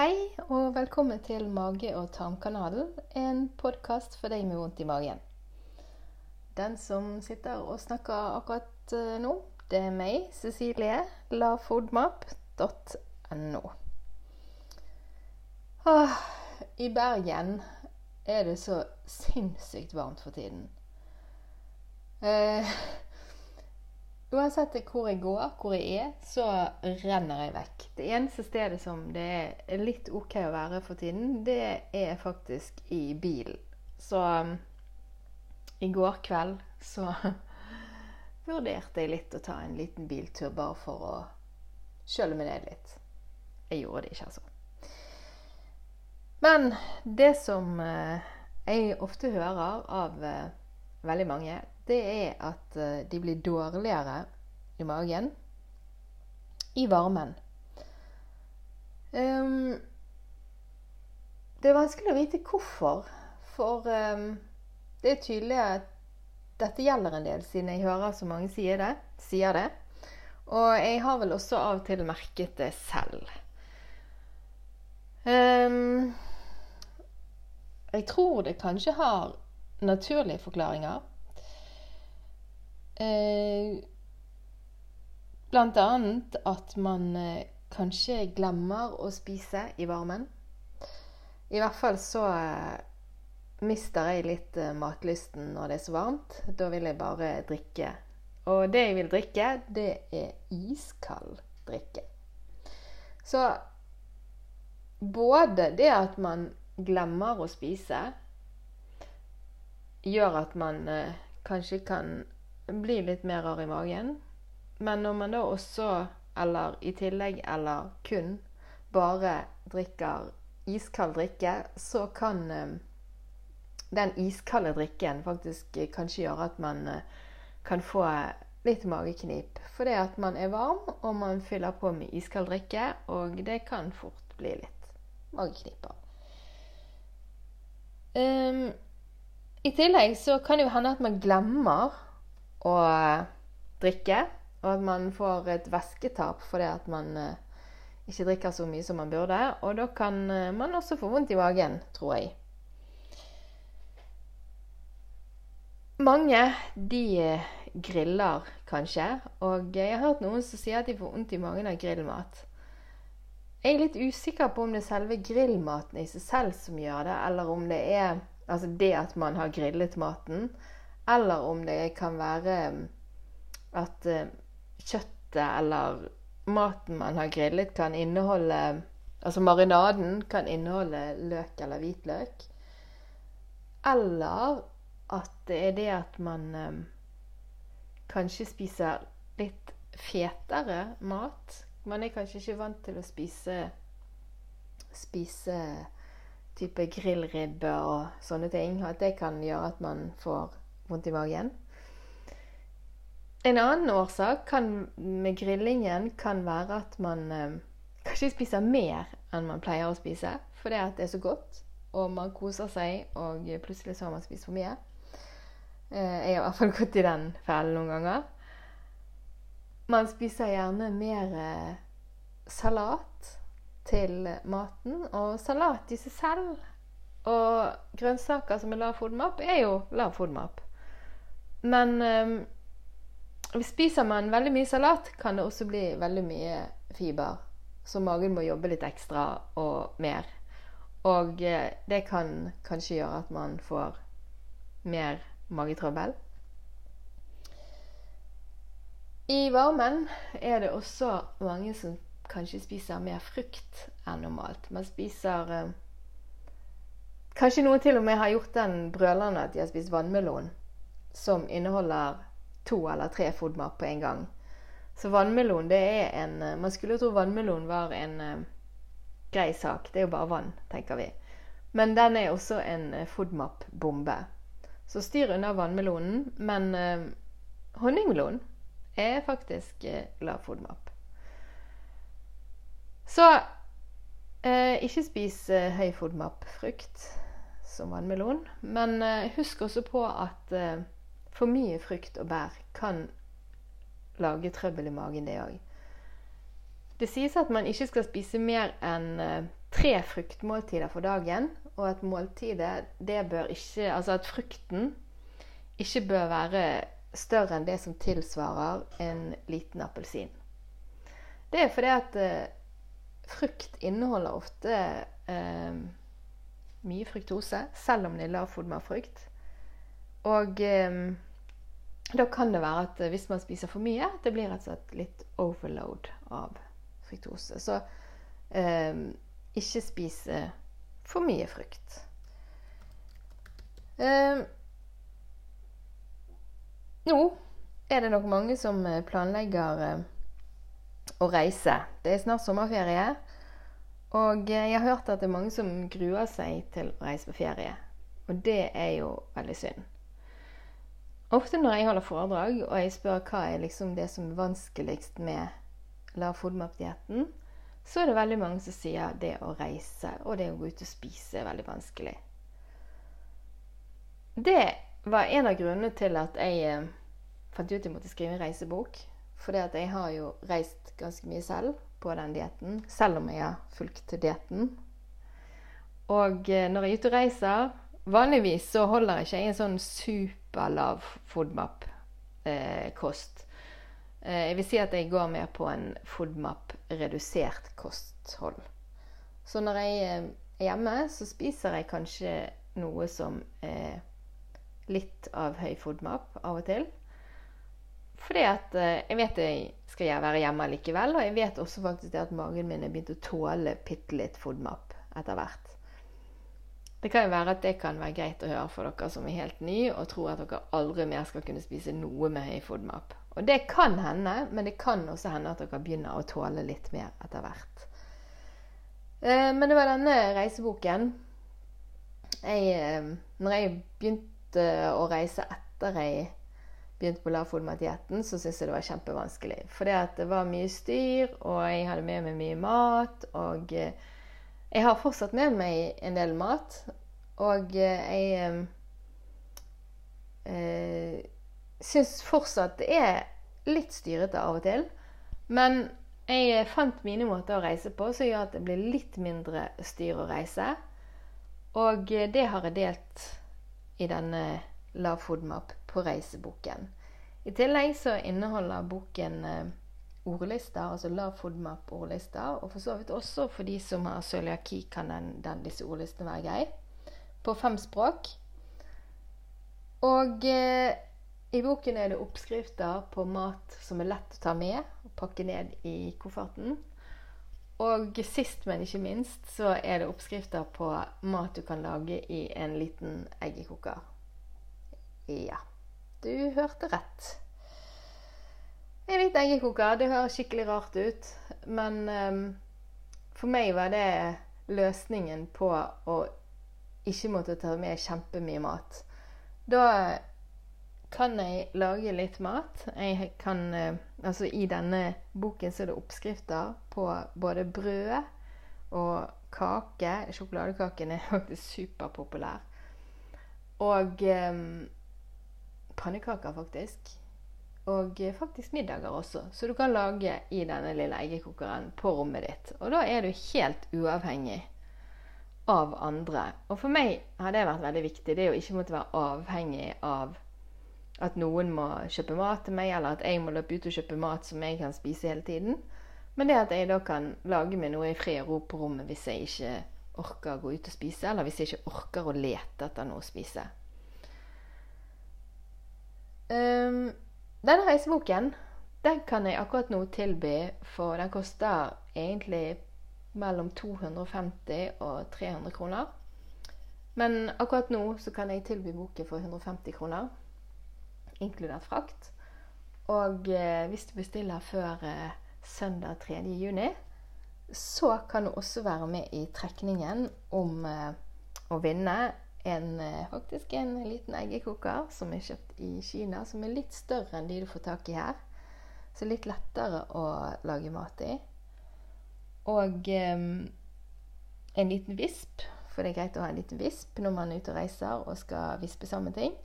Hei og velkommen til Mage- og tarmkanalen, en podkast for deg med vondt i magen. Den som sitter og snakker akkurat eh, nå, det er meg, Cecilie, lafodmap.no. Ah, I Bergen er det så sinnssykt varmt for tiden. Eh, Uansett hvor jeg går, hvor jeg er, så renner jeg vekk. Det eneste stedet som det er litt OK å være for tiden, det er faktisk i bilen. Så um, i går kveld så vurderte jeg litt å ta en liten biltur bare for å kjøle meg ned litt. Jeg gjorde det ikke, altså. Men det som uh, jeg ofte hører av uh, veldig mange, det er at uh, de blir dårligere i magen i varmen. Um, det er vanskelig å vite hvorfor, for um, det er tydelig at dette gjelder en del, siden jeg hører så mange sier det. Sier det. Og jeg har vel også av og til merket det selv. Um, jeg tror det kanskje har naturlige forklaringer. Eh, blant annet at man eh, kanskje glemmer å spise i varmen. I hvert fall så eh, mister jeg litt eh, matlysten når det er så varmt. Da vil jeg bare drikke. Og det jeg vil drikke, det er iskald drikke. Så både det at man glemmer å spise, gjør at man eh, kanskje kan bli litt mer rar i magen. Men når man da også, eller i tillegg, eller kun bare drikker iskald drikke, så kan eh, den iskalde drikken faktisk eh, kanskje gjøre at man eh, kan få litt mageknip. Fordi at man er varm, og man fyller på med iskald drikke, og det kan fort bli litt magekniper. Um, I tillegg så kan det jo hende at man glemmer å drikke, og at man får et væsketap fordi at man uh, ikke drikker så mye som man burde. Og da kan uh, man også få vondt i magen, tror jeg. Mange de uh, griller kanskje, og jeg har hørt noen som sier at de får vondt i magen av grillmat. Jeg er litt usikker på om det er selve grillmaten i seg selv som gjør det, eller om det er altså det at man har grillet maten, eller om det kan være at kjøttet eller maten man har grillet, kan inneholde Altså marinaden kan inneholde løk eller hvitløk. Eller at det er det at man um, kanskje spiser litt fetere mat. Man er kanskje ikke vant til å spise spise type grillribbe og sånne ting. At det kan gjøre at man får vondt i magen. En annen årsak kan, med grillingen kan være at man eh, kanskje spiser mer enn man pleier å spise. Fordi at det er så godt, og man koser seg, og plutselig så har man spist for mye. Eh, jeg har i hvert fall gått i den fellen noen ganger. Man spiser gjerne mer eh, salat til maten, og salat i seg selv og grønnsaker som er lav FODMAP, er jo lav FODMAP. Men um, spiser man veldig mye salat, kan det også bli veldig mye fiber. Så magen må jobbe litt ekstra og mer. Og eh, det kan kanskje gjøre at man får mer magetrøbbel. I varmen er det også mange som kanskje spiser mer frukt enn normalt. Man spiser eh, Kanskje noen til og med har gjort den brølende at de har spist vannmelon, som inneholder to eller tre FODMAP på en gang. Så vannmelon, det er en eh, Man skulle jo tro vannmelon var en uh, grei sak. Det er jo bare vann, tenker vi. Men den er også en uh, FODMAP-bombe. Så styr unna vannmelonen. Men uh, honningmelon er faktisk uh, lav FODMAP. Så ikke spis høy FODMAP-frukt som vannmelon. Men husk også på at for mye frukt og bær kan lage trøbbel i magen, det òg. Det sies at man ikke skal spise mer enn tre fruktmåltider for dagen, og at måltidet det bør ikke Altså at frukten ikke bør være større enn det som tilsvarer en liten appelsin. Det er fordi at eh, frukt inneholder ofte eh, mye fruktose, selv om det er lavfodma frukt. Og eh, da kan det være at hvis man spiser for mye, det blir rett og slett litt overload av fruktose. Så eh, ikke spise for mye frukt. Eh, nå er det nok mange som eh, planlegger eh, å reise. Det er snart sommerferie. Og eh, jeg har hørt at det er mange som gruer seg til å reise på ferie. Og det er jo veldig synd. Ofte når jeg holder foredrag og jeg spør hva er liksom det som er vanskeligst med lav FODMAP-dietten, så er det veldig mange som sier det å reise og det å gå ut og spise er veldig vanskelig. Det var en av grunnene til at jeg fant ut jeg måtte skrive en reisebok. For jeg har jo reist ganske mye selv på den dietten, selv om jeg har fulgt dietten. Og eh, når jeg er ute og reiser Vanligvis så holder ikke jeg en sånn superlav FODMAP-kost. Eh, jeg vil si at jeg går mer på en FODMAP-redusert kosthold. Så når jeg eh, er hjemme, så spiser jeg kanskje noe som er litt av høy FODMAP av og til. Fordi at eh, jeg vet jeg skal være hjemme likevel. Og jeg vet også faktisk at magen min er begynt å tåle bitte litt FODMAP etter hvert. Det kan jo være at det kan være greit å høre for dere som er helt nye og tror at dere aldri mer skal kunne spise noe med høy FODMAP. Og det kan hende, men det kan også hende at dere begynner å tåle litt mer etter hvert. Eh, men det var denne reiseboken jeg, eh, Når jeg begynte å reise etter jeg begynte på lavfòrmatdietten, så syntes jeg det var kjempevanskelig. For det var mye styr, og jeg hadde med meg mye mat. Og eh, jeg har fortsatt med meg en del mat. Og eh, jeg eh, syns fortsatt det er litt styrete av og til. Men jeg fant mine måter å reise på som gjør at det blir litt mindre styr å reise. Og eh, det har jeg delt i denne Lav FODMAP på reiseboken. I tillegg så inneholder boken ordlister, altså lav FODMAP-ordlister. Og for så vidt også for de som har cøliaki, kan den, den, disse ordlistene være grei. På fem språk. Og eh, i boken er det oppskrifter på mat som er lett å ta med og pakke ned i kofferten. Og sist, men ikke minst, så er det oppskrifter på mat du kan lage i en liten eggekoker. Ja. Du hørte rett. En liten eggekoker, det høres skikkelig rart ut. Men um, for meg var det løsningen på å ikke måtte ta med kjempemye mat. Da kan jeg lage litt mat. Jeg kan, uh, altså I denne boken så er det oppskrifter på både brød og kake. Sjokoladekaken er faktisk superpopulær. Og um, pannekaker, faktisk. Og faktisk middager også, så du kan lage i denne lille eggekokeren på rommet ditt. Og da er du helt uavhengig av andre. Og for meg har det vært veldig viktig. Det å ikke måtte være avhengig av at noen må kjøpe mat til meg, eller at jeg må løpe ut og kjøpe mat som jeg kan spise hele tiden. Men det at jeg da kan lage meg noe i fred og ro på rommet hvis jeg ikke orker å gå ut og spise, eller hvis jeg ikke orker å lete etter noe å spise. Um, denne reiseboken den kan jeg akkurat nå tilby, for den koster egentlig mellom 250 og 300 kroner. Men akkurat nå så kan jeg tilby boken for 150 kroner, inkludert frakt. Og eh, hvis du bestiller før eh, søndag 3. juni, så kan du også være med i trekningen om eh, å vinne en, eh, faktisk en liten eggekoker som er kjøpt i Kina, som er litt større enn de du får tak i her. Så litt lettere å lage mat i. Og um, en liten visp, for det er greit å ha en liten visp når man er ute og reiser og skal vispe sammen ting.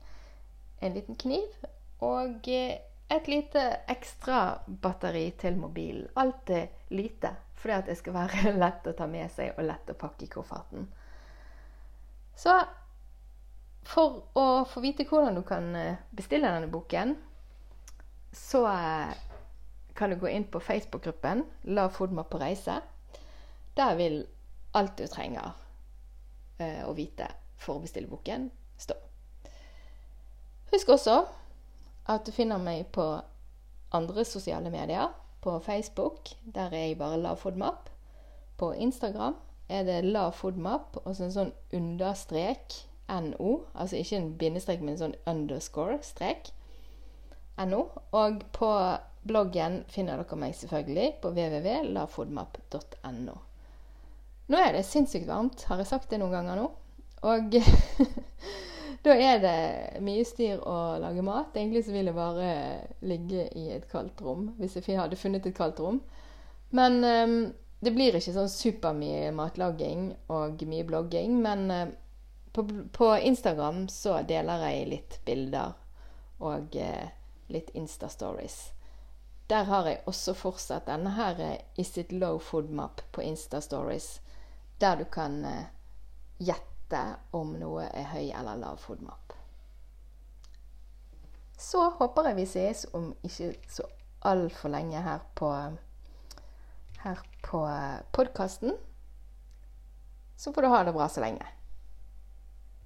En liten kniv og uh, et lite ekstra batteri til mobilen. Alltid lite, fordi at det skal være lett å ta med seg og lett å pakke i kofferten. Så for å få vite hvordan du kan eh, bestille denne boken, så eh, kan du gå inn på Facebook-gruppen La Fodma på reise. Der vil alt du trenger eh, å vite for å bestille boken, stå. Husk også at du finner meg på andre sosiale medier. På Facebook, der er jeg bare lavfodmap. På Instagram er det lavfodmap og så en sånn understrek no. Altså ikke en bindestrek, men en sånn underscore-strek. No. Og på bloggen finner dere meg selvfølgelig på www.lafodmap.no. Nå er det sinnssykt varmt. Har jeg sagt det noen ganger nå? Og Da er det mye styr å lage mat. Egentlig så vil jeg bare ligge i et kaldt rom, hvis jeg hadde funnet et kaldt rom. Men um, det blir ikke sånn supermye matlaging og mye blogging. Men uh, på, på, Instagram så deler jeg litt bilder og eh, litt Insta-stories. Der har jeg også fortsatt denne her uh, Is it low food map på Insta-stories, der du kan gjette om noe er høy eller lav FODMAP. Så håper jeg vi sees om ikke så altfor lenge her på, her på podkasten. Så får du ha det bra så lenge.